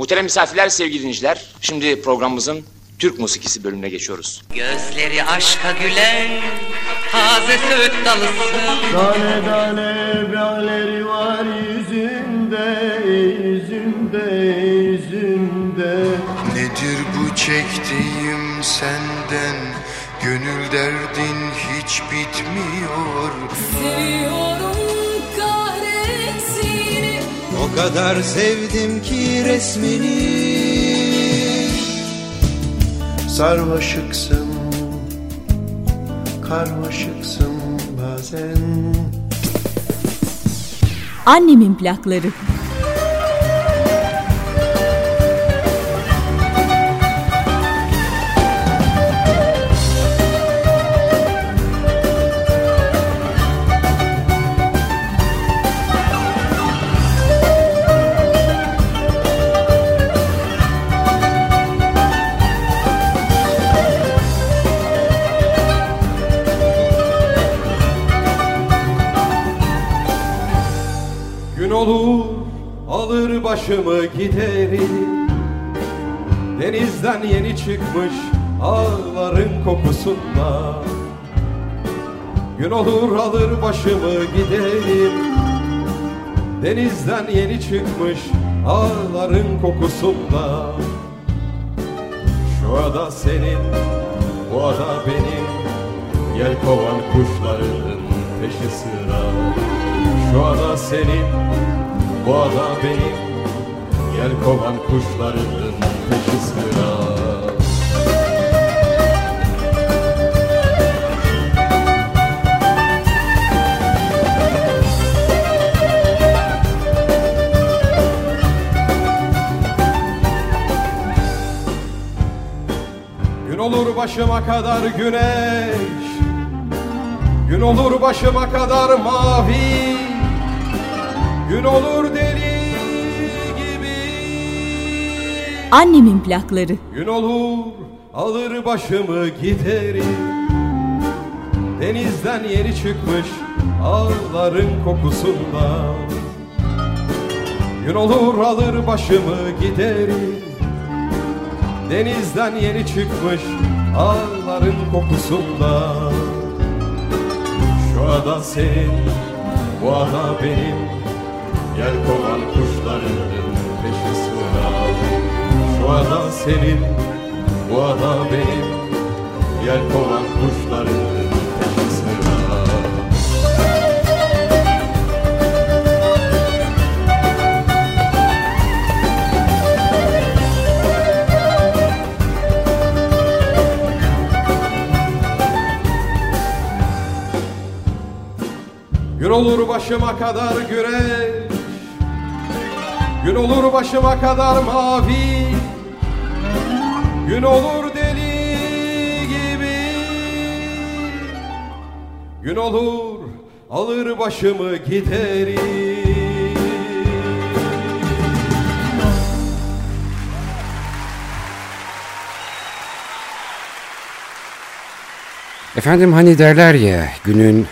Muhterem misafirler, sevgili dinleyiciler. Şimdi programımızın Türk musikisi bölümüne geçiyoruz. Gözleri aşka gülen taze söğüt dalısın Tane tane bialeri var yüzünde, yüzünde, yüzünde Nedir bu çektiğim senden Gönül derdin hiç bitmiyor Seviyorum O kadar sevdim ki resmini Sarmaşıksın, karmaşıksın bazen Annemin plakları. Başımı giderim Denizden yeni çıkmış ağların kokusunda. Gün olur alır başımı giderim Denizden yeni çıkmış ağların kokusunda. Şu ada senin, bu ada benim. Yelkovan kuşlarının peşi sıra. Şu ada senin, bu ada benim Yelkovan kuşlarının peşi sıra. Gün olur başıma kadar güneş. Gün olur başıma kadar mavi. Gün olur Annemin plakları. Gün olur alır başımı giderim Denizden yeni çıkmış ağların kokusunda. Gün olur alır başımı giderim Denizden yeni çıkmış ağların kokusunda. Şu ada senin, bu ada benim. Gel kovan kuşlarının peşi sıra Şu ada senin, bu ada benim. Gel kovan sıra Gün olur başıma kadar güneş Gün olur başıma kadar mavi Gün olur deli gibi Gün olur alır başımı giderim Efendim hani derler ya günün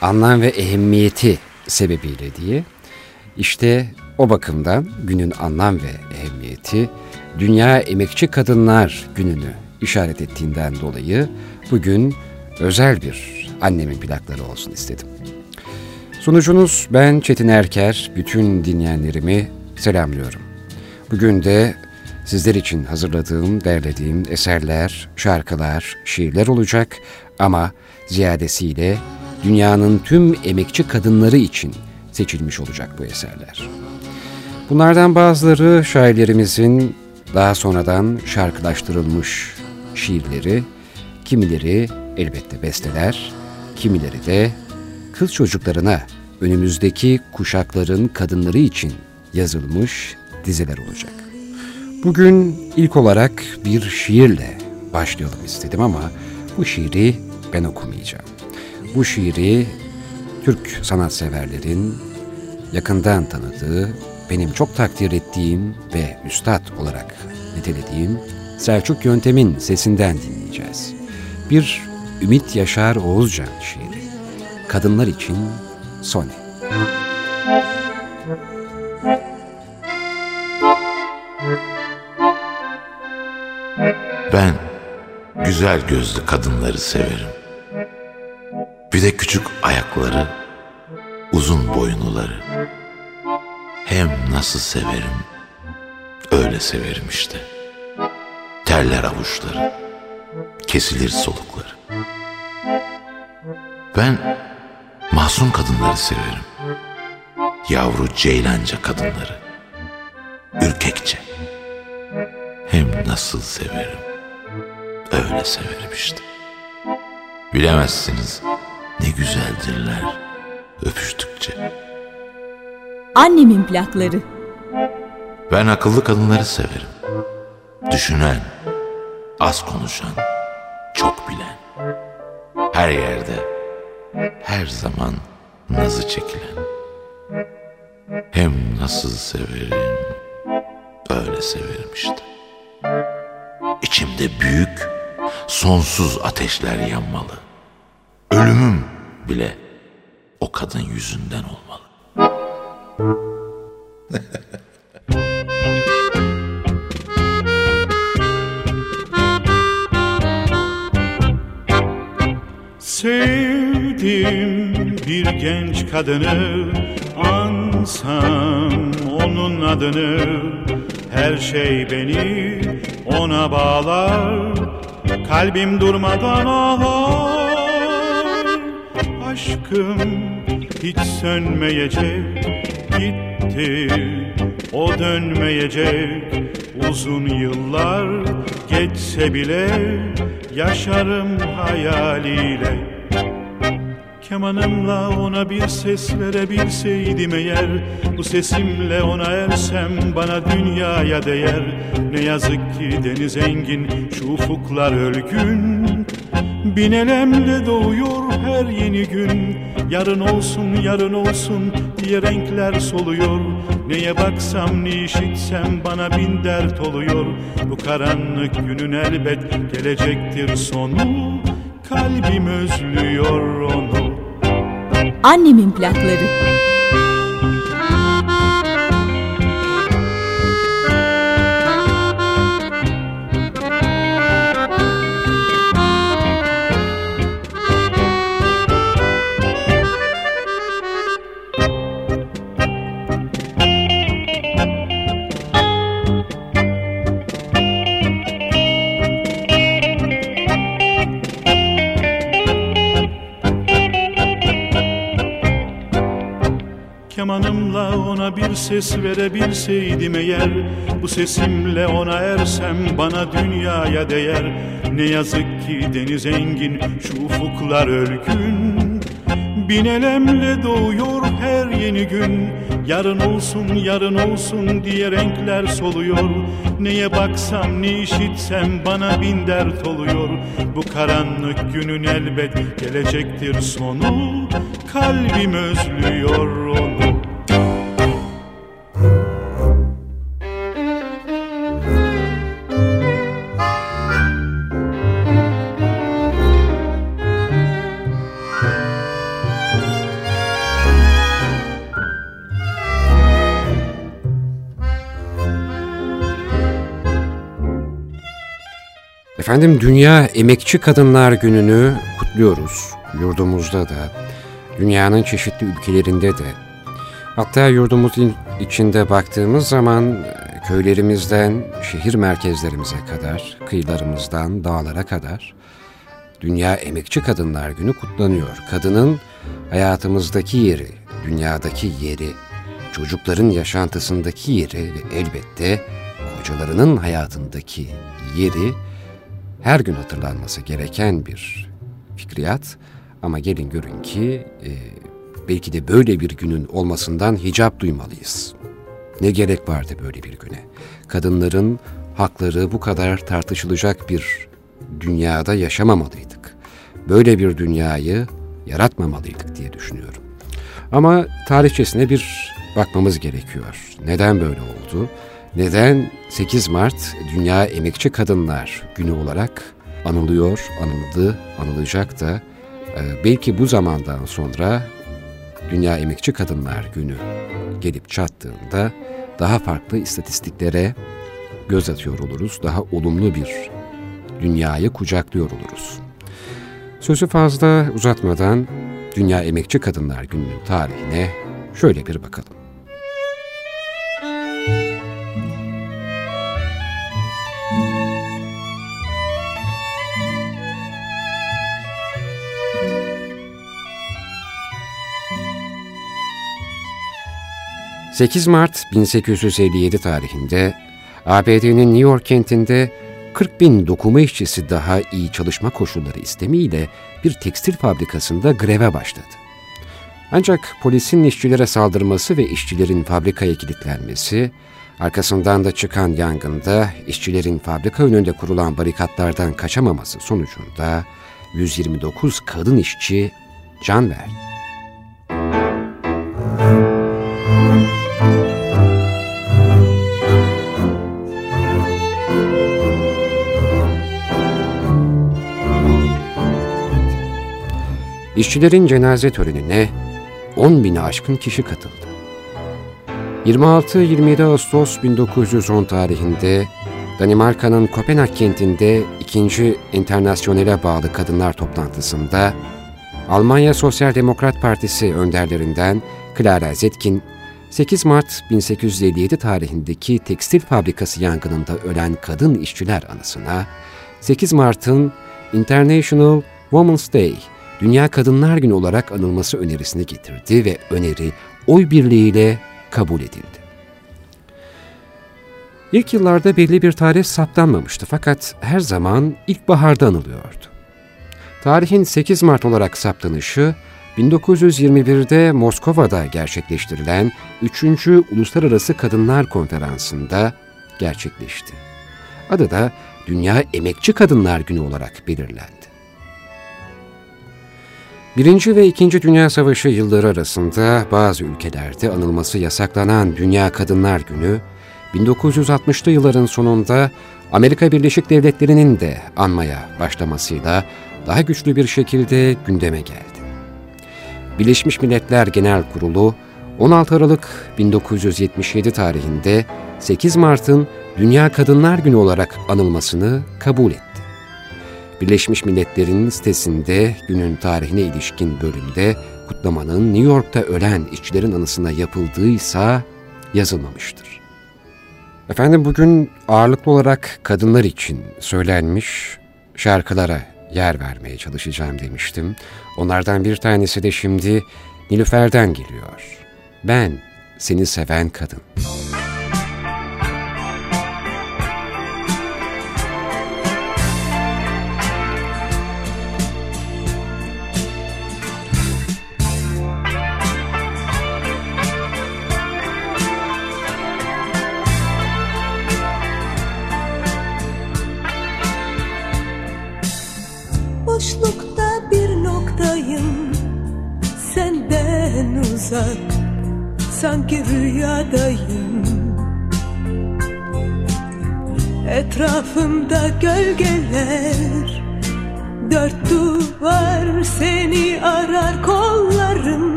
anlam ve ehemmiyeti sebebiyle diye. İşte o bakımdan günün anlam ve ehemmiyeti Dünya Emekçi Kadınlar Günü'nü işaret ettiğinden dolayı bugün özel bir annemin plakları olsun istedim. Sunucunuz ben Çetin Erker, bütün dinleyenlerimi selamlıyorum. Bugün de sizler için hazırladığım, derlediğim eserler, şarkılar, şiirler olacak ama ziyadesiyle dünyanın tüm emekçi kadınları için seçilmiş olacak bu eserler. Bunlardan bazıları şairlerimizin daha sonradan şarkılaştırılmış şiirleri, kimileri elbette besteler, kimileri de kız çocuklarına önümüzdeki kuşakların kadınları için yazılmış dizeler olacak. Bugün ilk olarak bir şiirle başlayalım istedim ama bu şiiri ben okumayacağım. Bu şiiri Türk sanatseverlerin yakından tanıdığı, benim çok takdir ettiğim ve üstad olarak nitelediğim Selçuk Yöntem'in sesinden dinleyeceğiz. Bir Ümit Yaşar Oğuzcan şiiri. Kadınlar için Sone. Ben güzel gözlü kadınları severim. Bir de küçük ayakları, uzun boynuları. Hem nasıl severim, öyle severim işte. Terler avuçları, kesilir solukları. Ben masum kadınları severim. Yavru ceylanca kadınları. Ürkekçe. Hem nasıl severim. Öyle severim işte. Bilemezsiniz ne güzeldirler öpüştükçe. Annemin plakları. Ben akıllı kadınları severim. Düşünen, az konuşan, çok bilen. Her yerde, her zaman nazı çekilen. Hem nasıl severim, öyle severim işte. İçimde büyük, sonsuz ateşler yanmalı. Ölümüm bile o kadın yüzünden olmalı. Sevdim bir genç kadını Ansam onun adını. Her şey beni ona bağlar Kalbim durmadan ağlar. Aşkım hiç sönmeyecek Gitti o dönmeyecek Uzun yıllar geçse bile Yaşarım hayaliyle. Kemanımla ona bir ses verebilseydim eğer Bu sesimle ona ersem bana dünyaya değer. Ne yazık ki deniz engin şu ufuklar ölgün Bin elemle doğuyor her yeni gün. Yarın olsun yarın olsun diye renkler soluyor. Neye baksam ne işitsem bana bin dert oluyor. Bu karanlık günün elbet gelecektir sonu. Kalbim özlüyor onu. Annemin plakları. Ses verebilseydim eğer Bu sesimle ona ersem bana dünyaya değer. Ne yazık ki deniz engin şu ufuklar ölgün Bin elemle doğuyor her yeni gün. Yarın olsun yarın olsun diye renkler soluyor. Neye baksam ne işitsem bana bin dert oluyor. Bu karanlık günün elbet gelecektir sonu. Kalbim özlüyor Efendim Dünya Emekçi Kadınlar Günü'nü kutluyoruz. Yurdumuzda da, dünyanın çeşitli ülkelerinde de. Hatta yurdumuzun içinde baktığımız zaman e, köylerimizden şehir merkezlerimize kadar, kıyılarımızdan dağlara kadar Dünya Emekçi Kadınlar Günü kutlanıyor. Kadının hayatımızdaki yeri, dünyadaki yeri, çocukların yaşantısındaki yeri ve elbette kocalarının hayatındaki yeri her gün hatırlanması gereken bir fikriyat. Ama gelin görün ki e, belki de böyle bir günün olmasından hicap duymalıyız. Ne gerek vardı böyle bir güne? Kadınların hakları bu kadar tartışılacak bir dünyada yaşamamalıydık. Böyle bir dünyayı yaratmamalıydık diye düşünüyorum. Ama tarihçesine bir bakmamız gerekiyor. Neden böyle oldu? Neden 8 Mart Dünya Emekçi Kadınlar Günü olarak anılıyor, anıldı, anılacak da e, belki bu zamandan sonra Dünya Emekçi Kadınlar Günü gelip çattığında daha farklı istatistiklere göz atıyor oluruz, daha olumlu bir dünyayı kucaklıyor oluruz. Sözü fazla uzatmadan Dünya Emekçi Kadınlar Günü'nün tarihine şöyle bir bakalım. 8 Mart 1857 tarihinde ABD'nin New York kentinde 40 bin dokuma işçisi daha iyi çalışma koşulları istemiyle bir tekstil fabrikasında greve başladı. Ancak polisin işçilere saldırması ve işçilerin fabrikaya kilitlenmesi, arkasından da çıkan yangında işçilerin fabrika önünde kurulan barikatlardan kaçamaması sonucunda 129 kadın işçi can verdi. İşçilerin cenaze törenine 10 bini aşkın kişi katıldı. 26-27 Ağustos 1910 tarihinde Danimarka'nın Kopenhag kentinde 2. Internasyonel'e bağlı kadınlar toplantısında Almanya Sosyal Demokrat Partisi önderlerinden Clara Zetkin, 8 Mart 1857 tarihindeki tekstil fabrikası yangınında ölen kadın işçiler anısına 8 Mart'ın International Women's Day Dünya Kadınlar Günü olarak anılması önerisini getirdi ve öneri oy birliğiyle kabul edildi. İlk yıllarda belli bir tarih saptanmamıştı fakat her zaman ilkbaharda anılıyordu. Tarihin 8 Mart olarak saptanışı 1921'de Moskova'da gerçekleştirilen 3. Uluslararası Kadınlar Konferansı'nda gerçekleşti. Adı da Dünya Emekçi Kadınlar Günü olarak belirlendi. Birinci ve İkinci Dünya Savaşı yılları arasında bazı ülkelerde anılması yasaklanan Dünya Kadınlar Günü, 1960'lı yılların sonunda Amerika Birleşik Devletleri'nin de anmaya başlamasıyla daha güçlü bir şekilde gündeme geldi. Birleşmiş Milletler Genel Kurulu 16 Aralık 1977 tarihinde 8 Mart'ın Dünya Kadınlar Günü olarak anılmasını kabul etti. Birleşmiş Milletler'in sitesinde günün tarihine ilişkin bölümde kutlamanın New York'ta ölen işçilerin anısına yapıldığıysa yazılmamıştır. Efendim bugün ağırlıklı olarak kadınlar için söylenmiş şarkılara yer vermeye çalışacağım demiştim. Onlardan bir tanesi de şimdi Nilüfer'den geliyor. Ben seni seven kadın. Müzik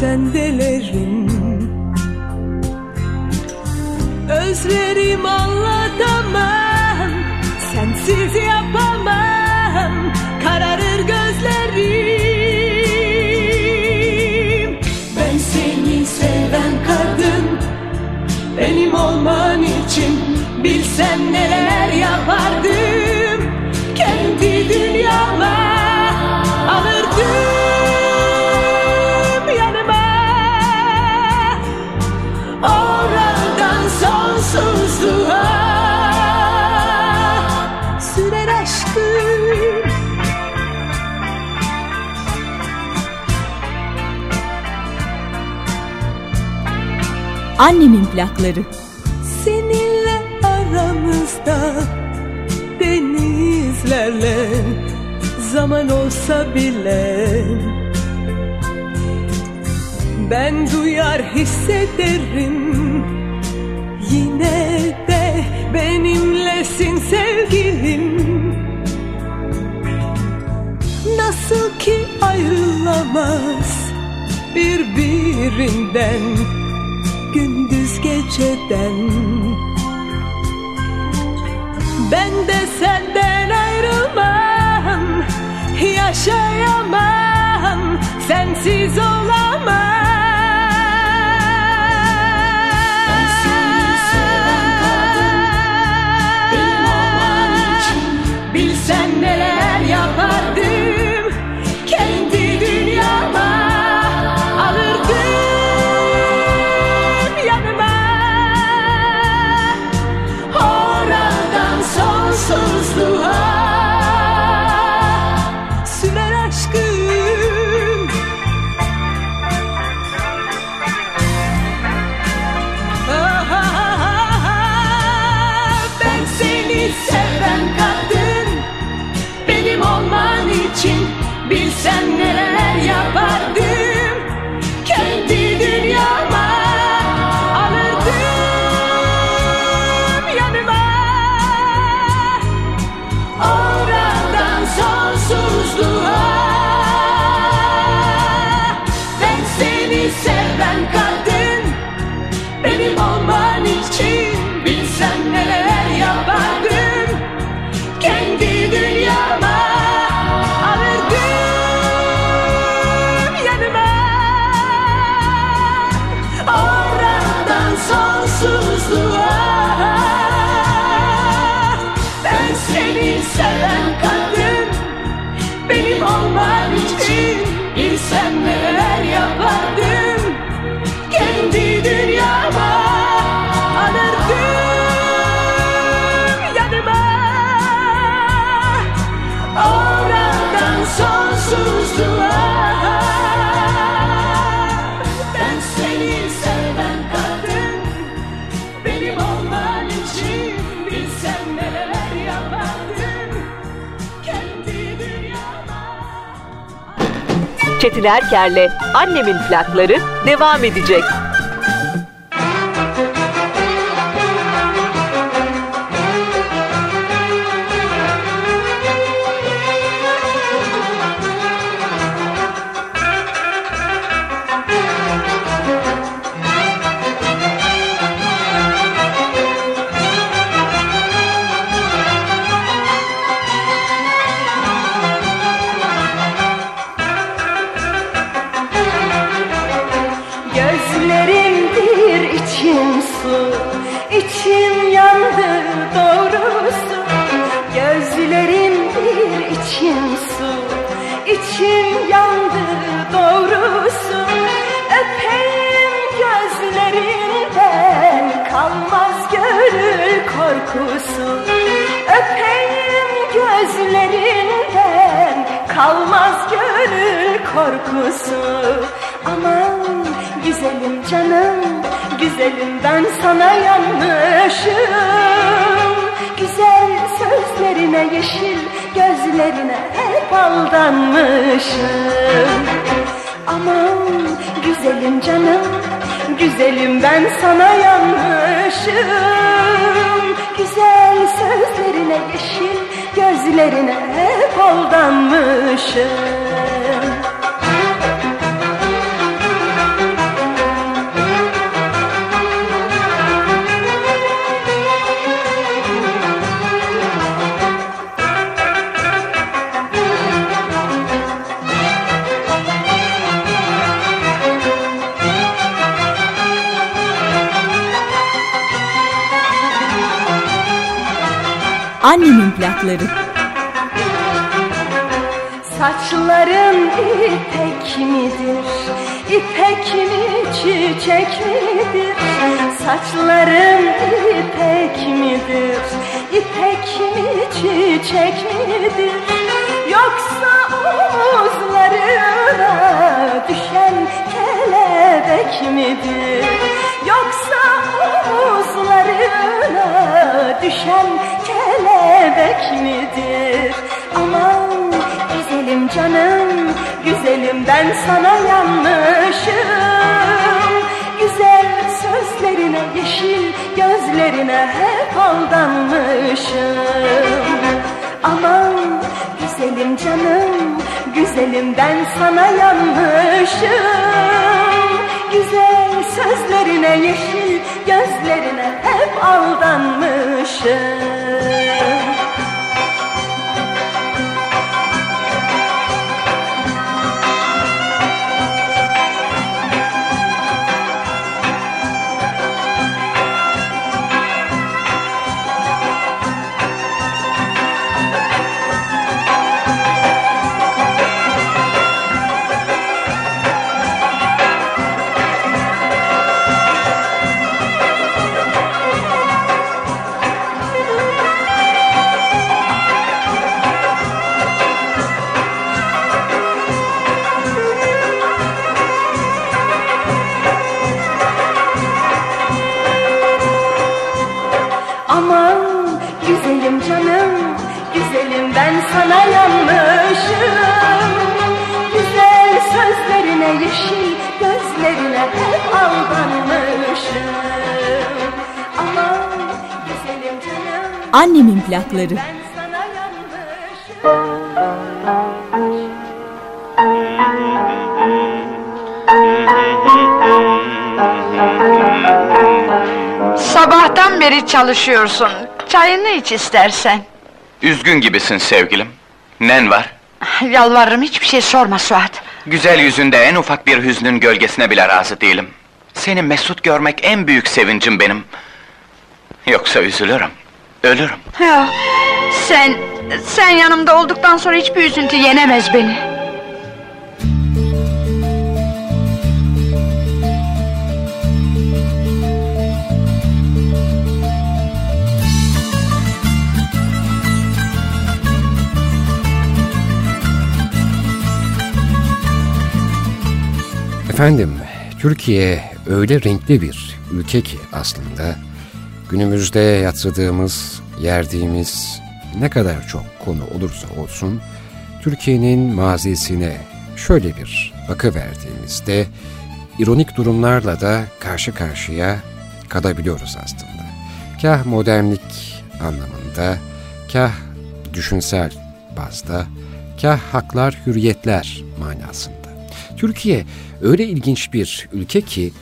山的 plakları. Seninle aramızda denizlerle zaman olsa bile ben duyar hissederim yine de benimlesin sevgilim Nasıl ki ayrılamaz birbirinden Gündüz geceden. Ben de senden ayrılmam Yaşayamam Sensiz olamam. Bilsen neler yapardım Çetin Erker'le Annemin plakları devam edecek. Aldanmışım. Aman güzelim canım güzelim ben sana yanmışım. Güzel sözlerine yeşil gözlerine hep aldanmışım Annemin plakları. Saçların ipek midir? İpek mi çiçek midir? Saçların ipek midir? İpek mi çiçek midir? Yoksa omuzlarına düşen kelebek midir? Yoksa omuzlarına düşen kelebek midir? Aman güzelim canım, güzelim ben sana yanmışım. Güzel sözlerine, yeşil gözlerine hep aldanmışım. Aman güzelim canım Güzelim ben sana yanmışım Güzel sözlerine yeşil gözlerine hep aldanmışım çalışıyorsun. Çayını iç istersen. Üzgün gibisin sevgilim. Nen var? Yalvarırım hiçbir şey sorma Suat. Güzel yüzünde en ufak bir hüznün gölgesine bile razı değilim. Seni mesut görmek en büyük sevincim benim. Yoksa üzülürüm, ölürüm. Ya, sen, sen yanımda olduktan sonra hiçbir üzüntü yenemez beni. Efendim, Türkiye öyle renkli bir ülke ki aslında günümüzde yatsıdığımız, yerdiğimiz ne kadar çok konu olursa olsun Türkiye'nin mazisine şöyle bir bakıverdiğimizde ironik durumlarla da karşı karşıya kalabiliyoruz aslında. Kah modernlik anlamında, kah düşünsel bazda, kah haklar, hürriyetler manasında. Türkiye öyle ilginç bir ülke ki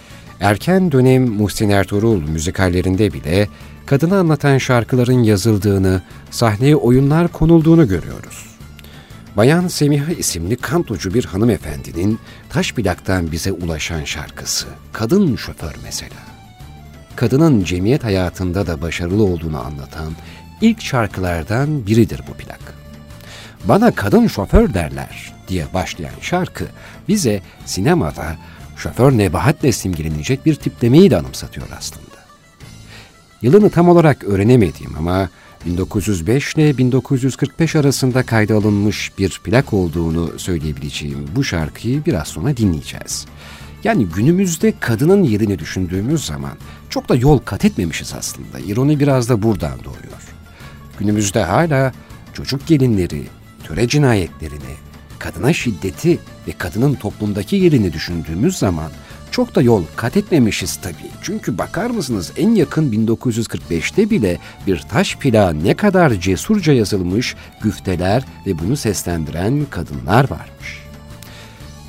erken dönem Muhsin Ertuğrul müzikallerinde bile kadını anlatan şarkıların yazıldığını, sahneye oyunlar konulduğunu görüyoruz. Bayan Semiha isimli kantocu bir hanımefendinin taş plaktan bize ulaşan şarkısı, Kadın Şoför mesela. Kadının cemiyet hayatında da başarılı olduğunu anlatan ilk şarkılardan biridir bu plak. Bana kadın şoför derler diye başlayan şarkı bize sinemada şoför nebahatle simgelenecek bir tiplemeyi de anımsatıyor aslında. Yılını tam olarak öğrenemediğim ama 1905 ile 1945 arasında kayda alınmış bir plak olduğunu söyleyebileceğim bu şarkıyı biraz sonra dinleyeceğiz. Yani günümüzde kadının yerini düşündüğümüz zaman çok da yol kat etmemişiz aslında. İroni biraz da buradan doğuyor. Günümüzde hala çocuk gelinleri, töre cinayetlerini, kadına şiddeti ve kadının toplumdaki yerini düşündüğümüz zaman çok da yol kat etmemişiz tabii. Çünkü bakar mısınız en yakın 1945'te bile bir taş plağı ne kadar cesurca yazılmış güfteler ve bunu seslendiren kadınlar varmış.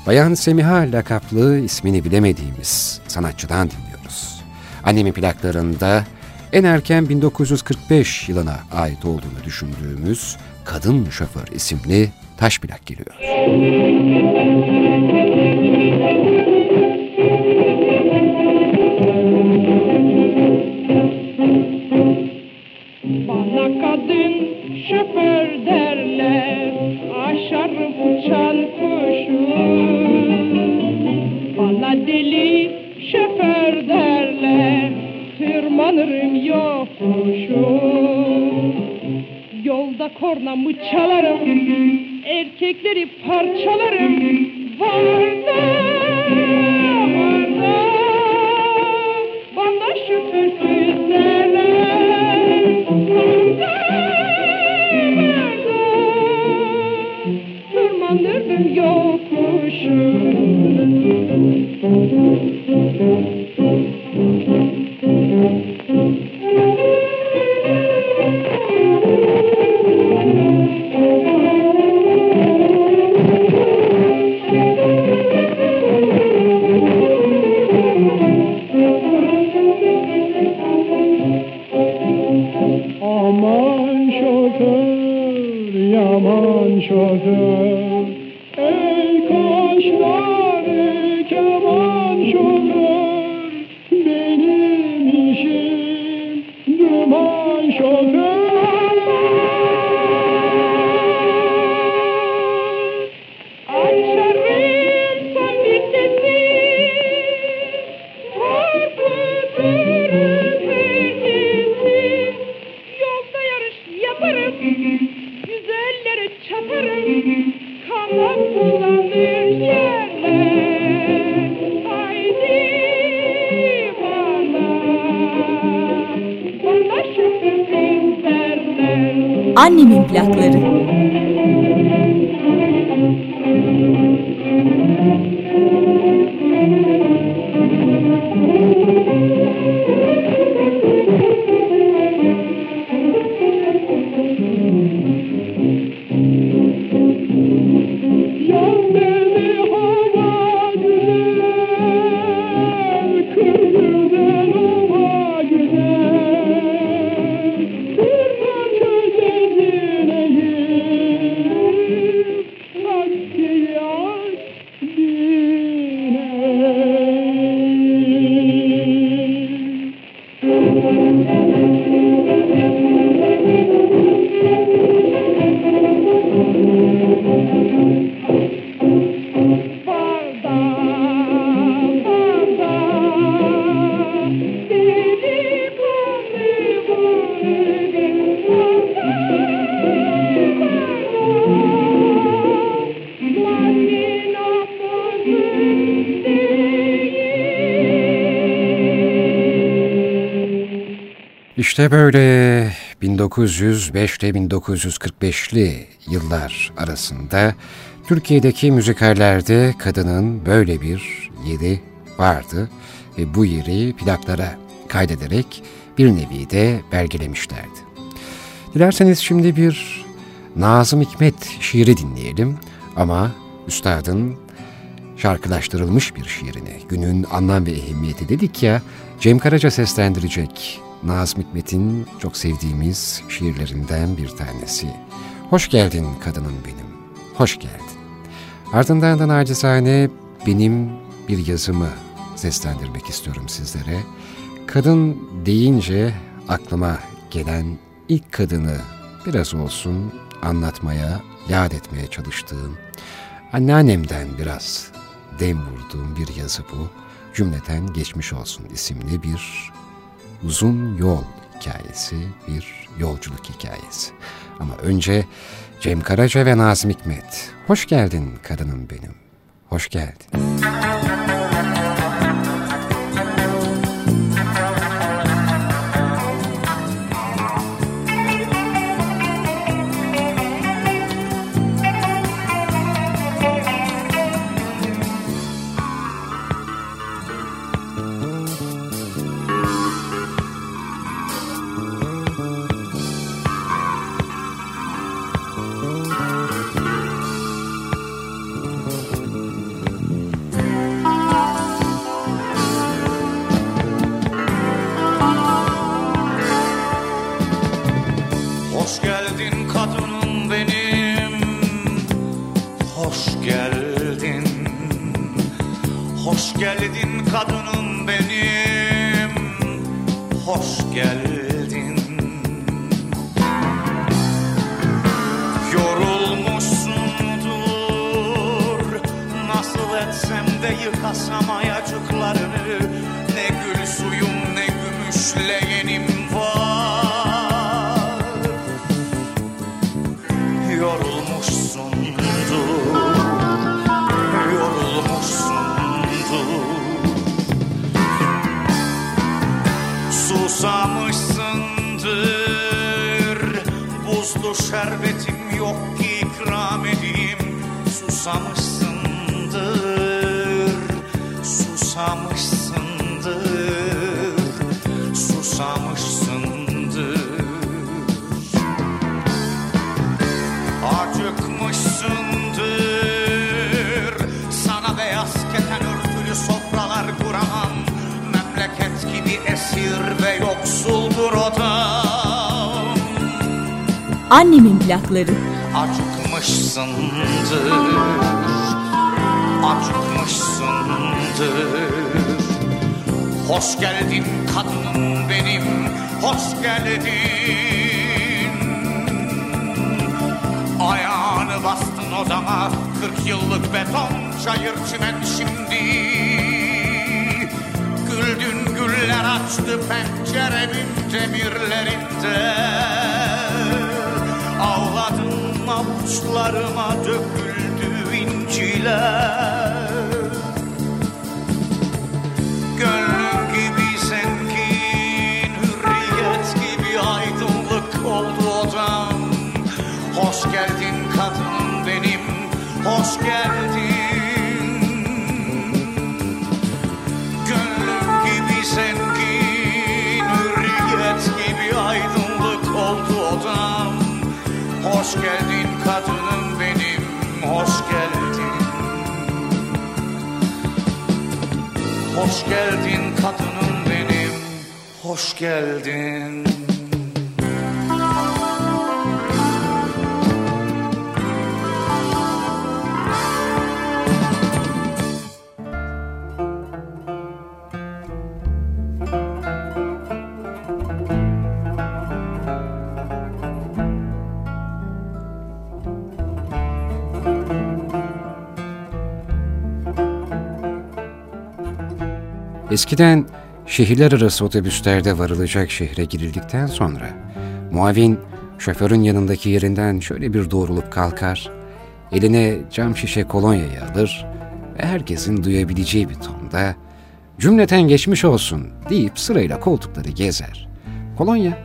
Bayan Semiha lakaplı ismini bilemediğimiz sanatçıdan dinliyoruz. Annemin plaklarında en erken 1945 yılına ait olduğunu düşündüğümüz Kadın Şoför isimli taş plak geliyor. Bana kadın şoför derler Aşarım uçan kuşu Bana deli şoför derler Tırmanırım yokuşu Yolda kornamı çalarım Erkekleri parçalarım. Varda varda Bana şoförsüz derler Tırmanırdım yokuşu Annemin plakları. İşte böyle 1905 ile 1945'li yıllar arasında Türkiye'deki müzikallerde kadının böyle bir yeri vardı ve bu yeri plaklara kaydederek bir nevi de belgelemişlerdi. Dilerseniz şimdi bir Nazım Hikmet şiiri dinleyelim ama üstadın şarkılaştırılmış bir şiirini, günün anlam ve ehemmiyeti dedik ya, Cem Karaca seslendirecek Nazım Hikmet'in çok sevdiğimiz şiirlerinden bir tanesi. Hoş geldin kadınım benim, hoş geldin. Ardından da nacizane benim bir yazımı seslendirmek istiyorum sizlere. Kadın deyince aklıma gelen ilk kadını biraz olsun anlatmaya, yad etmeye çalıştığım, anneannemden biraz dem vurduğum bir yazı bu. Cümleten Geçmiş Olsun isimli bir uzun yol hikayesi, bir yolculuk hikayesi. Ama önce Cem Karaca ve Nazım Hikmet. Hoş geldin kadınım benim. Hoş geldin. Şerbetim yok ki ikram edeyim. Susamışsındır Annemin plakları. Acıkmışsındır Acıkmışsındır Hoş geldin kadınım benim Hoş geldin. Ayağını bastın odama Kırk yıllık beton çayır çimen şimdi. Güldün güller açtı penceremin demirlerinde avuçlarıma döküldü inci çile Gönlüm gibi zengin Hürriyet gibi aydınlık oldu odam. Hoş geldin kadınım benim Hoş geldin kadınım benim Hoş geldin. Hoş geldin kadınım benim Hoş geldin Eskiden şehirler arası otobüslerde varılacak şehre girildikten sonra muavin şoförün yanındaki yerinden şöyle bir doğrulup kalkar, eline cam şişe kolonyayı alır ve herkesin duyabileceği bir tonda cümleten geçmiş olsun deyip sırayla koltukları gezer. Kolonya,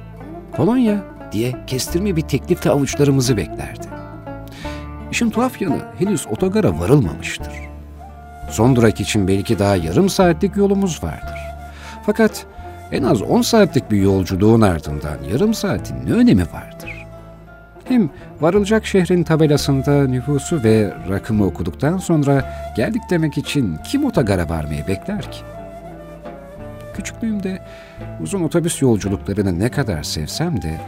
kolonya diye kestirme bir teklifle avuçlarımızı beklerdi. İşin tuhaf yanı henüz otogara varılmamıştır. Son durak için belki daha yarım saatlik yolumuz vardır. Fakat en az 10 saatlik bir yolculuğun ardından yarım saatin ne önemi vardır? Hem varılacak şehrin tabelasında nüfusu ve rakımı okuduktan sonra geldik demek için kim otogara varmayı bekler ki? Küçüklüğümde uzun otobüs yolculuklarını ne kadar sevsem de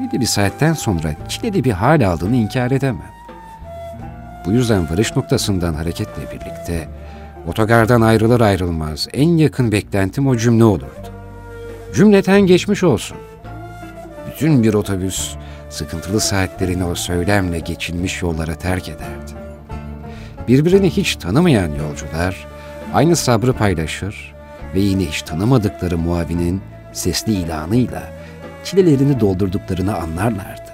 belli bir saatten sonra çileli bir hal aldığını inkar edemem. Bu yüzden varış noktasından hareketle birlikte otogardan ayrılır ayrılmaz en yakın beklentim o cümle olurdu. Cümleten geçmiş olsun. Bütün bir otobüs sıkıntılı saatlerini o söylemle geçilmiş yollara terk ederdi. Birbirini hiç tanımayan yolcular aynı sabrı paylaşır ve yine hiç tanımadıkları muavinin sesli ilanıyla çilelerini doldurduklarını anlarlardı.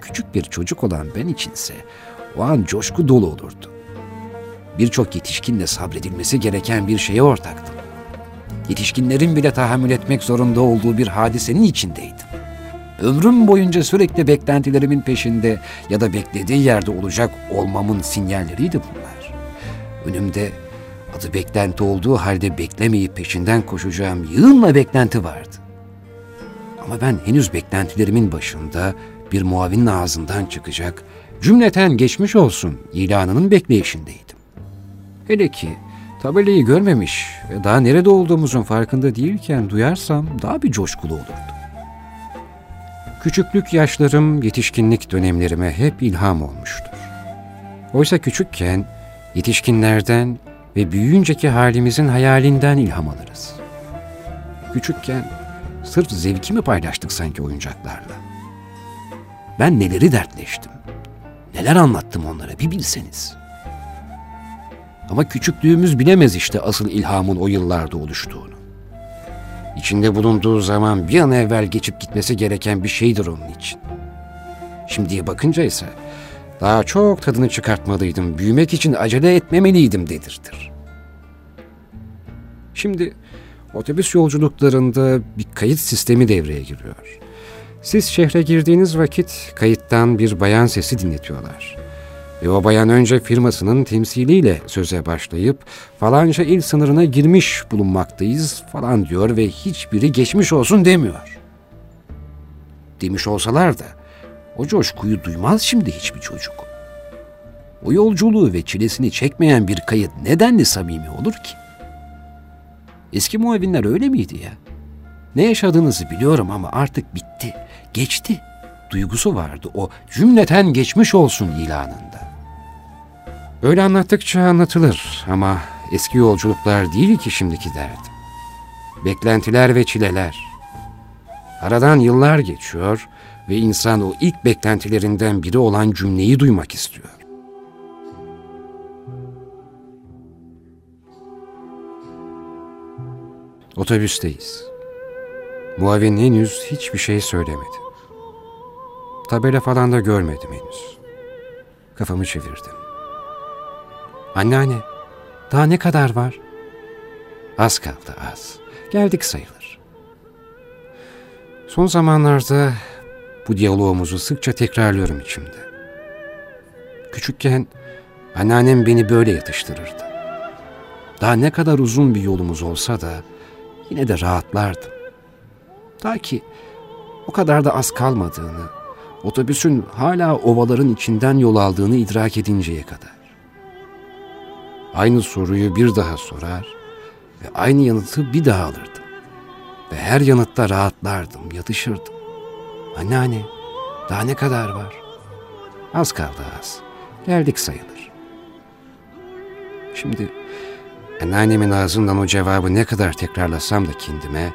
Küçük bir çocuk olan ben içinse o an coşku dolu olurdu. Birçok yetişkinle sabredilmesi gereken bir şeye ortaktım. Yetişkinlerin bile tahammül etmek zorunda olduğu bir hadisenin içindeydim. Ömrüm boyunca sürekli beklentilerimin peşinde ya da beklediği yerde olacak olmamın sinyalleriydi bunlar. Önümde adı beklenti olduğu halde beklemeyip peşinden koşacağım yığınla beklenti vardı. Ama ben henüz beklentilerimin başında bir muavinin ağzından çıkacak cümleten geçmiş olsun ilanının bekleyişindeydim. Hele ki tabelayı görmemiş ve daha nerede olduğumuzun farkında değilken duyarsam daha bir coşkulu olurdu. Küçüklük yaşlarım yetişkinlik dönemlerime hep ilham olmuştur. Oysa küçükken yetişkinlerden ve büyüyünceki halimizin hayalinden ilham alırız. Küçükken sırf zevkimi paylaştık sanki oyuncaklarla. Ben neleri dertleştim, neler anlattım onlara bir bilseniz. Ama küçüklüğümüz bilemez işte asıl ilhamın o yıllarda oluştuğunu. İçinde bulunduğu zaman bir an evvel geçip gitmesi gereken bir şeydir onun için. Şimdiye bakınca ise daha çok tadını çıkartmalıydım, büyümek için acele etmemeliydim dedirtir. Şimdi otobüs yolculuklarında bir kayıt sistemi devreye giriyor. Siz şehre girdiğiniz vakit kayıttan bir bayan sesi dinletiyorlar. Ve o bayan önce firmasının temsiliyle söze başlayıp falanca il sınırına girmiş bulunmaktayız falan diyor ve hiçbiri geçmiş olsun demiyor. Demiş olsalar da o coşkuyu duymaz şimdi hiçbir çocuk. O yolculuğu ve çilesini çekmeyen bir kayıt nedenli samimi olur ki? Eski muavinler öyle miydi ya? Ne yaşadığınızı biliyorum ama artık bitti, geçti. Duygusu vardı o cümleten geçmiş olsun ilanında. Öyle anlattıkça anlatılır ama eski yolculuklar değil ki şimdiki derdim. Beklentiler ve çileler. Aradan yıllar geçiyor ve insan o ilk beklentilerinden biri olan cümleyi duymak istiyor. Otobüsteyiz. Muavin henüz hiçbir şey söylemedi. Tabela falan da görmedim henüz. Kafamı çevirdim. Anneanne, daha ne kadar var? Az kaldı az. Geldik sayılır. Son zamanlarda bu diyalogumuzu sıkça tekrarlıyorum içimde. Küçükken anneannem beni böyle yatıştırırdı. Daha ne kadar uzun bir yolumuz olsa da yine de rahatlardım. Ta ki o kadar da az kalmadığını, otobüsün hala ovaların içinden yol aldığını idrak edinceye kadar. Aynı soruyu bir daha sorar ve aynı yanıtı bir daha alırdım. Ve her yanıtta rahatlardım, yatışırdım. Anneanne, daha ne kadar var? Az kaldı az. Geldik sayılır. Şimdi anneannemin ağzından o cevabı ne kadar tekrarlasam da kendime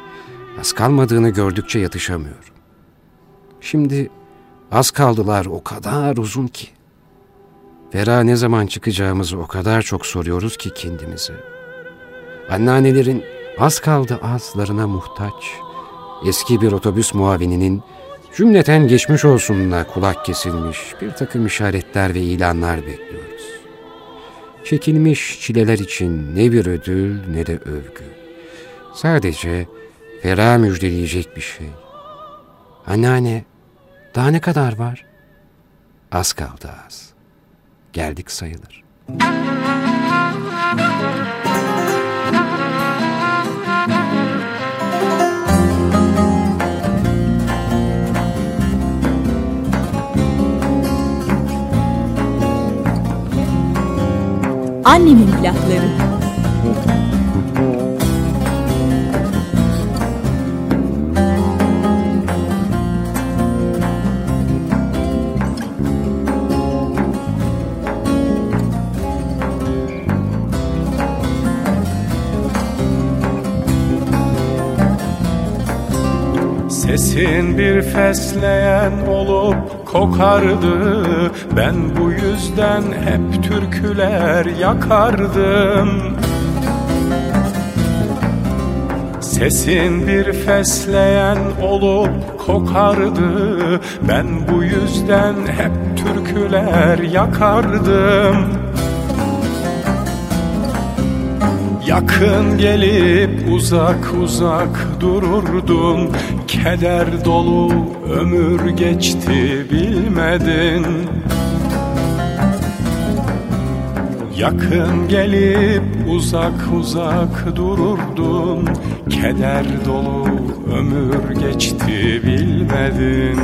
az kalmadığını gördükçe yatışamıyorum. Şimdi az kaldılar o kadar uzun ki. Fera ne zaman çıkacağımızı o kadar çok soruyoruz ki kendimize. Anneannelerin az kaldı azlarına muhtaç. Eski bir otobüs muavininin cümleten geçmiş olsununa kulak kesilmiş bir takım işaretler ve ilanlar bekliyoruz. Çekilmiş çileler için ne bir ödül ne de övgü. Sadece ferah müjdeleyecek bir şey. Anneanne, daha ne kadar var? Az kaldı az. Geldik sayılır. Annemin plakları. Sesin bir fesleğen olup kokardı. Ben bu yüzden hep türküler yakardım. Sesin bir fesleğen olup kokardı. Ben bu yüzden hep türküler yakardım Yakın gelip uzak uzak dururdun Keder dolu ömür geçti bilmedin. Yakın gelip uzak uzak dururdun Keder dolu ömür geçti bilmedin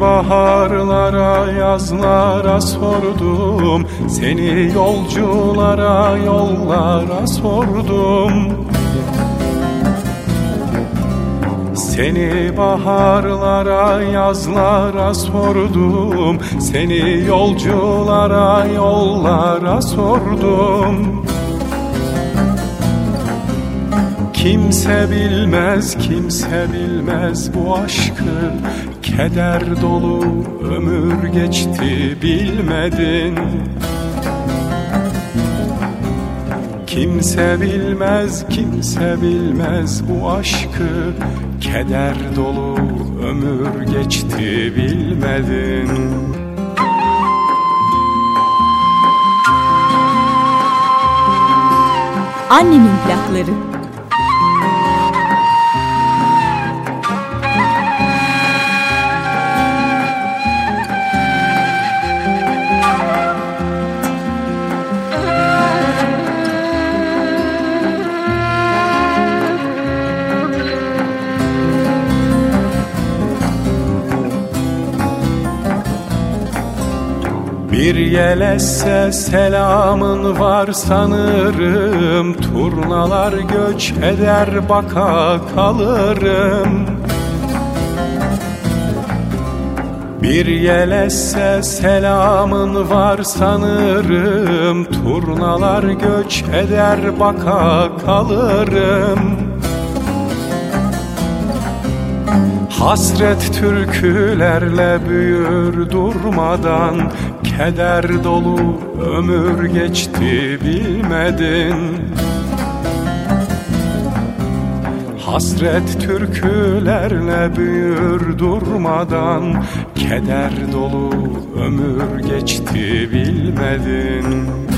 baharlara yazlara sordum. Seni yolculara yollara sordum. Seni baharlara yazlara sordum. Seni yolculara yollara sordum. Kimse bilmez, kimse bilmez bu aşkı Keder dolu ömür geçti bilmedin. Kimse bilmez, kimse bilmez bu aşkı. Keder dolu ömür geçti bilmedin. Annemin plakları. Bir yelesse selamın var sanırım. Turnalar göç eder baka kalırım. Bir yelesse selamın var sanırım. Turnalar göç eder baka kalırım. Hasret türkülerle büyür durmadan Keder dolu ömür geçti bilmedin. Hasret türkülerle büyür durmadan. Keder dolu ömür geçti bilmedin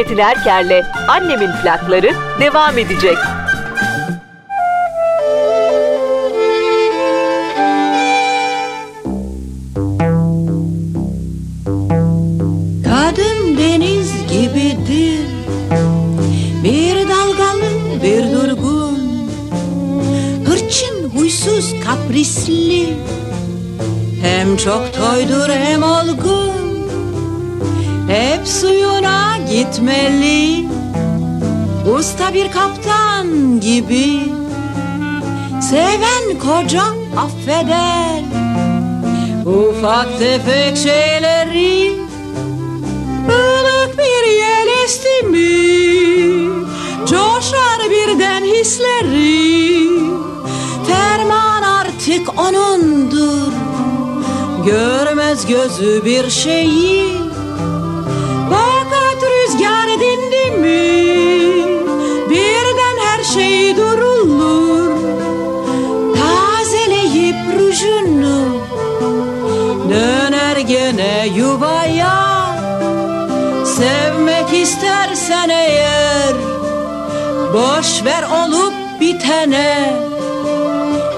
Çetin Erker'le Annemin plakları devam edecek. Usta bir kaptan gibi. Seven koca affeder. Ufak tefek şeyleri Ilık bir yel esti mi? Coşar birden hisleri. Ferman artık onundur. Görmez gözü bir şeyi Boş ver olup bitene.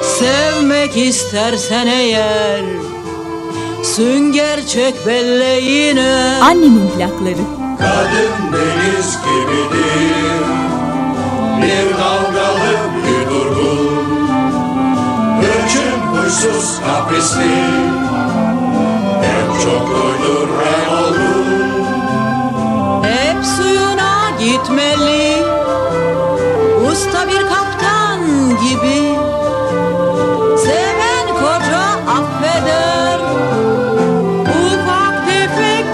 Sevmek istersen eğer Sünger çek belleğine Annemin plakları. Kadın deniz gibidir. Bir dalgalı bir durgun. Hırçın huysuz kaprisli. Hem çok uydur gibi Seven koca affeder. Ufak tefek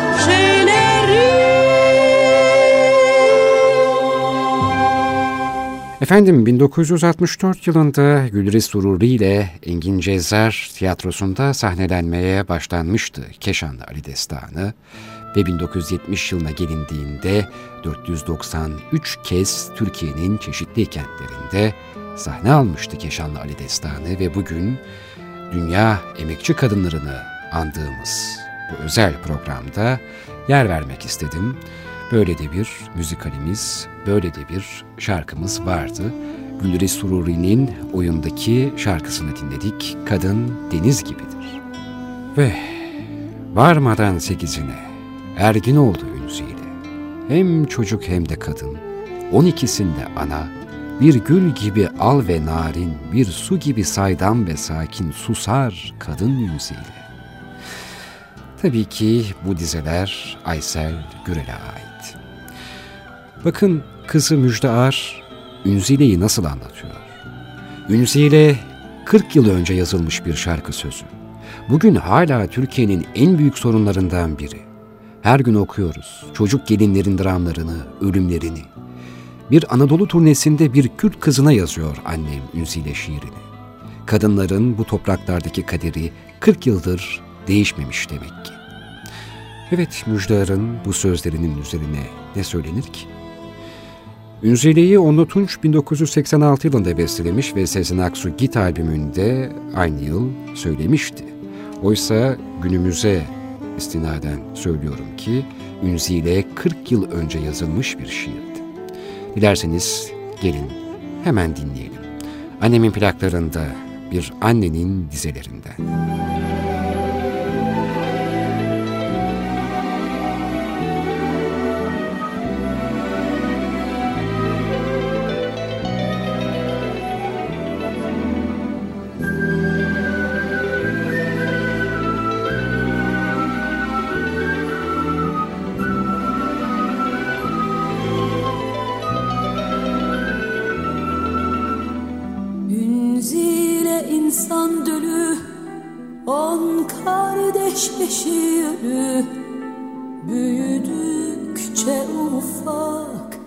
Efendim 1964 yılında Gülriz Sururi ile Engin Cezzar tiyatrosunda sahnelenmeye başlanmıştı Keşanlı Ali Destanı ve 1970 yılına gelindiğinde 493 kez Türkiye'nin çeşitli kentlerinde sahne almıştı Keşanlı Ali Destanı ve bugün dünya emekçi kadınlarını andığımız bu özel programda yer vermek istedim. Böyle de bir müzikalimiz, böyle de bir şarkımız vardı. Gülriz Sururi'nin oyundaki şarkısını dinledik. Kadın deniz gibidir. Ve varmadan sekizine ergin oldu Ünzi'yle. Hem çocuk hem de kadın. On ikisinde ana, bir gül gibi al ve narin, bir su gibi saydam ve sakin susar kadın Ünzi'yle. Tabii ki bu dizeler Aysel Gürel'e ait. Bakın kızı Müjde Ar, Ünzile'yi nasıl anlatıyor? Ünzile 40 yıl önce yazılmış bir şarkı sözü. Bugün hala Türkiye'nin en büyük sorunlarından biri. Her gün okuyoruz çocuk gelinlerin dramlarını, ölümlerini. Bir Anadolu turnesinde bir Kürt kızına yazıyor annem Ünzile şiirini. Kadınların bu topraklardaki kaderi 40 yıldır değişmemiş demek ki. Evet Müjdar'ın bu sözlerinin üzerine ne söylenir ki? Ünzile'yi Onlu Tunç 1986 yılında bestelemiş ve Sezen Aksu Git albümünde aynı yıl söylemişti. Oysa günümüze istinaden söylüyorum ki Ünzile 40 yıl önce yazılmış bir şiirdi. Dilerseniz gelin hemen dinleyelim. Annemin plaklarında bir annenin dizelerinden. Beş beşi ölü Büyüdükçe ufak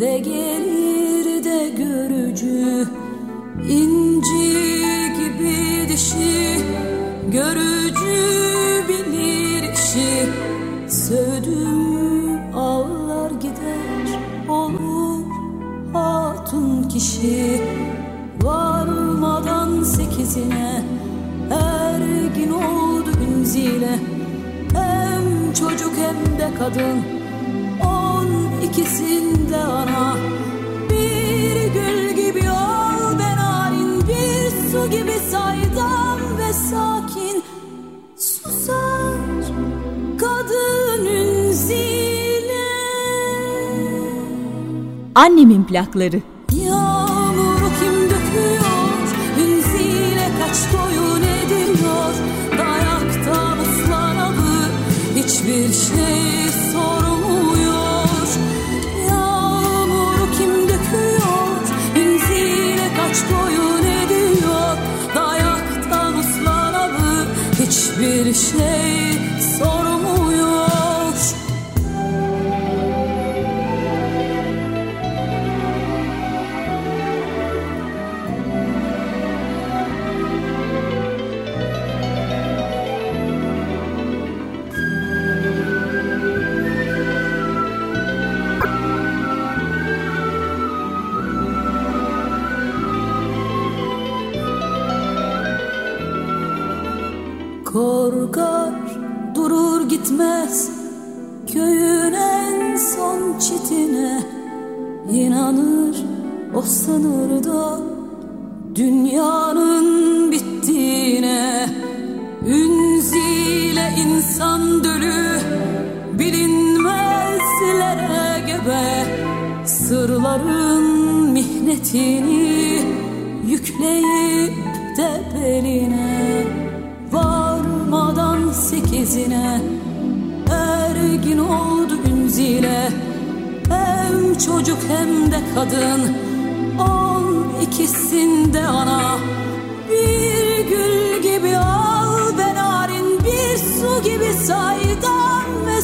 ve gelir de görücü. İnci gibi dişi görücü bilir işi. Sövdüm ağlar gider olur hatun kişi. Varmadan sekizine zile Hem çocuk hem de kadın. On ikisinde ana. Bir gül gibi ol ben narin bir su gibi saydam ve sakin. Susar kadının zile Annemin plakları. O sınırda dünyanın bittiğine Ünzile insan dölü bilinmezlere gebe Sırların mihnetini yükleyip de beline Varmadan sekizine ergin oldu Ünzile Hem çocuk hem de kadın on ikisinde ana. Bir gül gibi al ben narin bir su gibi saydam ve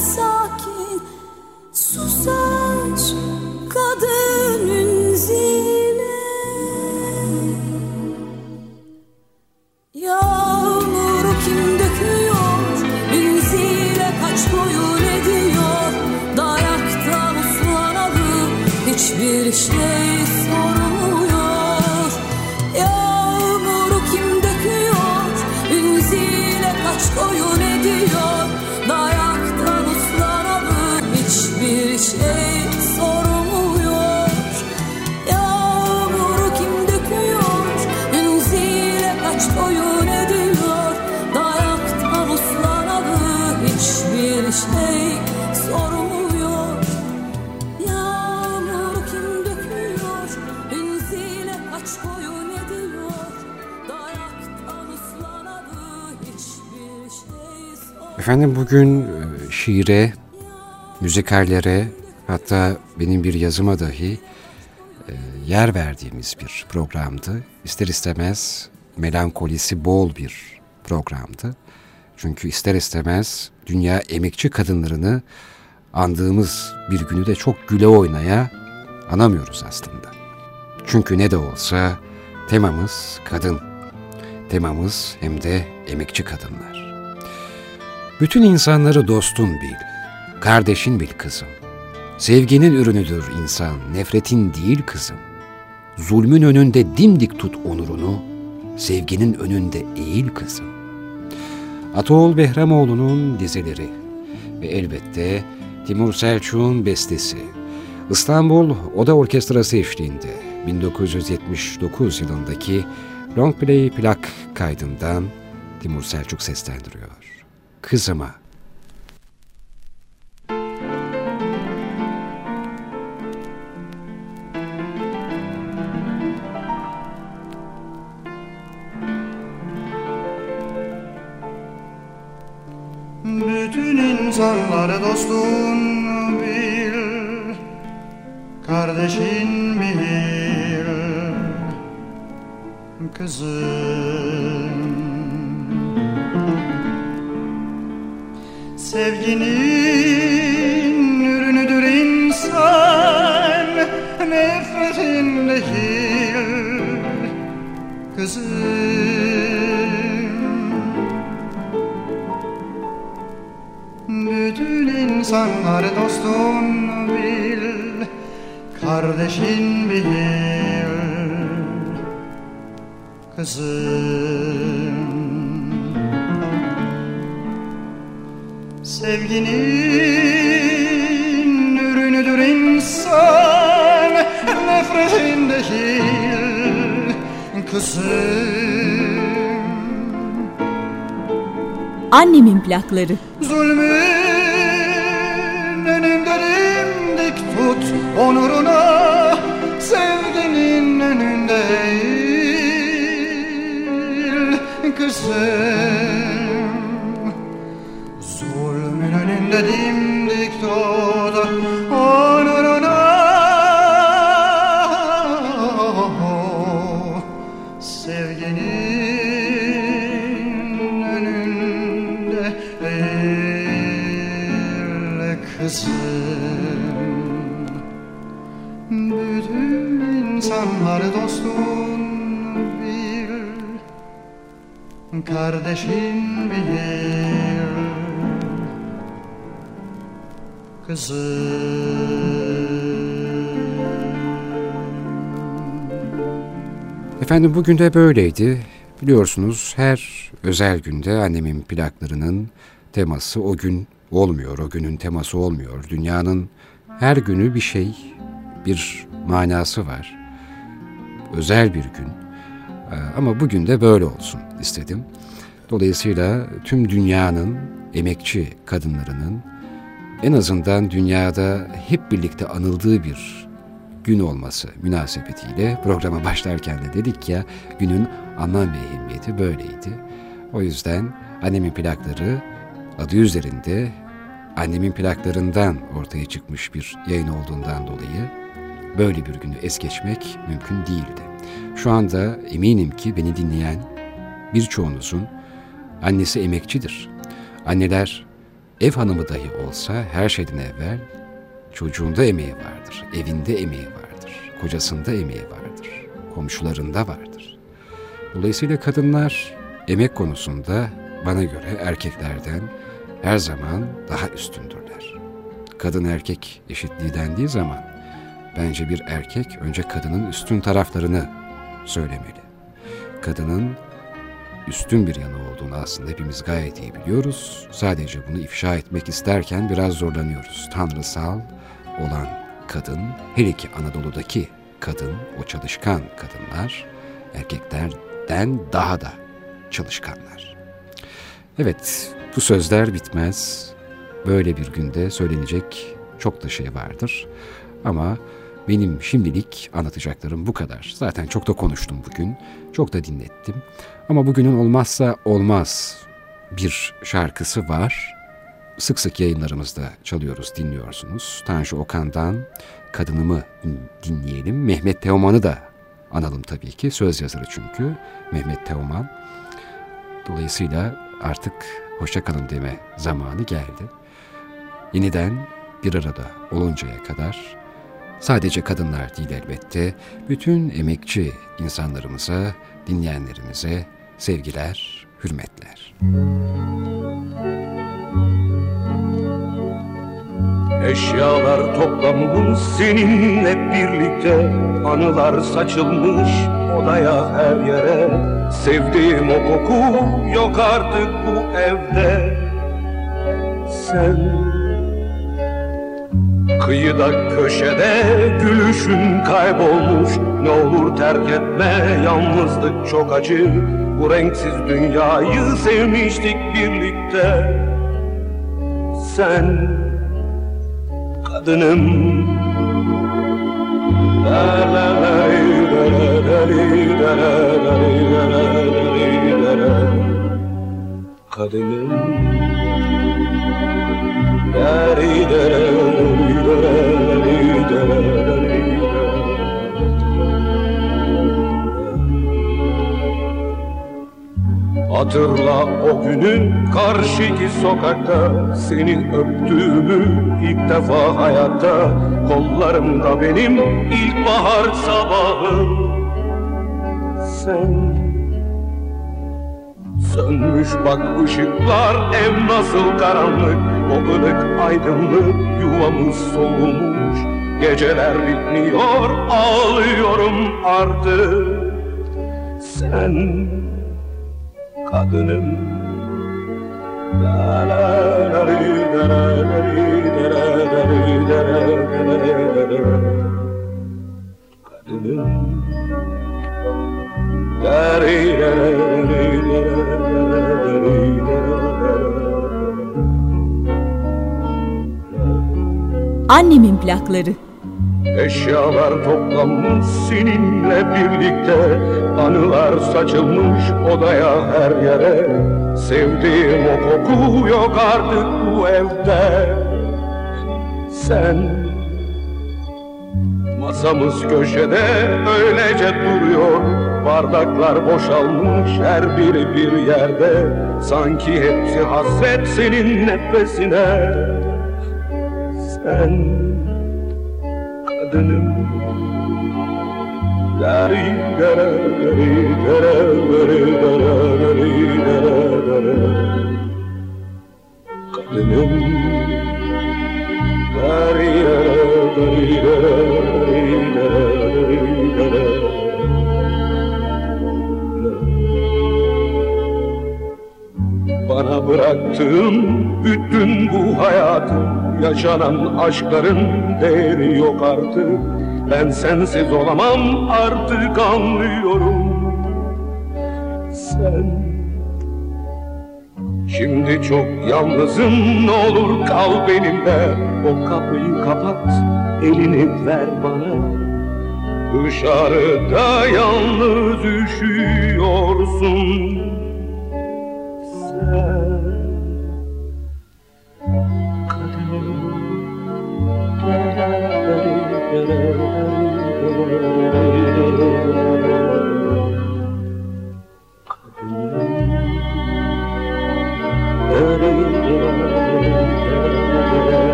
Efendim bugün e, şiire, müzikallere hatta benim bir yazıma dahi e, yer verdiğimiz bir programdı. İster istemez melankolisi bol bir programdı. Çünkü ister istemez dünya emekçi kadınlarını andığımız bir günü de çok güle oynaya anamıyoruz aslında. Çünkü ne de olsa temamız kadın. Temamız hem de emekçi kadınlar. Bütün insanları dostun bil, kardeşin bil kızım. Sevginin ürünüdür insan, nefretin değil kızım. Zulmün önünde dimdik tut onurunu, sevginin önünde eğil kızım. Ataoğlu Behramoğlu'nun dizeleri ve elbette Timur Selçuk'un bestesi. İstanbul Oda Orkestrası eşliğinde 1979 yılındaki Long Play plak kaydından Timur Selçuk seslendiriyor. Kızıma. Bütün insanları dostun bil Kardeşin bil Kızım Sevginin ürünüdür insan Nefretin değil Kızım Bütün insanlar dostun bil Kardeşin bil Kızım Sevginin ürünüdür insan Nefretin değil kızım Annemin plakları. Zulmün önünde dimdik tut onuruna Sevginin önünde eğil kızım Önünde dimdik tut onuruna. Sevginin önünde eğil kızım Bütün insanlar dostun bil. Kardeşin Efendim bugün de böyleydi. Biliyorsunuz her özel günde annemin plaklarının teması o gün olmuyor, o günün teması olmuyor. Dünyanın her günü bir şey, bir manası var. Özel bir gün. Ee, Ama bugün de böyle olsun istedim. Dolayısıyla tüm dünyanın emekçi kadınlarının en azından dünyada hep birlikte anıldığı bir gün olması münasebetiyle programa başlarken de dedik ya günün anlam ve ehemmiyeti böyleydi. O yüzden annemin plakları adı üzerinde annemin plaklarından ortaya çıkmış bir yayın olduğundan dolayı böyle bir günü es geçmek mümkün değildi. Şu anda eminim ki beni dinleyen birçoğunuzun annesi emekçidir. Anneler ev hanımı dahi olsa her şeyden evvel çocuğunda emeği vardır, evinde emeği vardır, kocasında emeği vardır, komşularında vardır. Dolayısıyla kadınlar emek konusunda bana göre erkeklerden her zaman daha üstündürler. Kadın erkek eşitliği dendiği zaman bence bir erkek önce kadının üstün taraflarını söylemeli. Kadının üstün bir yanı olduğunu aslında hepimiz gayet iyi biliyoruz. Sadece bunu ifşa etmek isterken biraz zorlanıyoruz. Tanrısal olan kadın, hele ki Anadolu'daki kadın, o çalışkan kadınlar erkeklerden daha da çalışkanlar. Evet, bu sözler bitmez. Böyle bir günde söylenecek çok da şey vardır. Ama benim şimdilik anlatacaklarım bu kadar. Zaten çok da konuştum bugün. Çok da dinlettim. Ama bugünün olmazsa olmaz bir şarkısı var. Sık sık yayınlarımızda çalıyoruz, dinliyorsunuz. Tanju Okan'dan Kadınımı dinleyelim. Mehmet Teoman'ı da analım tabii ki. Söz yazarı çünkü Mehmet Teoman. Dolayısıyla artık hoşçakalın deme zamanı geldi. Yeniden bir arada oluncaya kadar sadece kadınlar değil elbette. Bütün emekçi insanlarımıza, dinleyenlerimize sevgiler, hürmetler. Eşyalar toplanmış seninle birlikte. Anılar saçılmış odaya her yere. Sevdiğim o koku yok artık bu evde. Sen Kıyıda köşede gülüşün kaybolmuş. Ne olur terk etme yalnızlık çok acı. Bu renksiz dünyayı sevmiştik birlikte. Sen kadınım. La Kadınım. Hatırla o günü karşıki sokakta Seni öptüğümü ilk defa hayatta. Kollarımda benim ilkbahar sabahım. Sen Sönmüş bak ışıklar ev nasıl karanlık O ılık aydınlık yuvamız soğumuş Geceler bitmiyor ağlıyorum artık Sen kadınım La la la la la la la la. Kadınım Annemin plakları. Eşyalar toplanmış seninle birlikte. Anılar saçılmış odaya her yere. Sevdiğim o koku yok artık bu evde. Sen Masamız köşede öylece duruyor. Bardaklar boşalmış her biri bir yerde. Sanki hepsi hasret senin nefesine. Sen kadınım Dari dara dari dara dari dara dari dara dara Kadınım. Dari dara dari dara Bana bıraktığın bütün bu hayatın Yaşanan aşkların değeri yok artık. Ben sensiz olamam artık anlıyorum. Sen Şimdi çok yalnızım ne olur kal benimle. O kapıyı kapat elini ver bana. Dışarıda yalnız üşüyorsun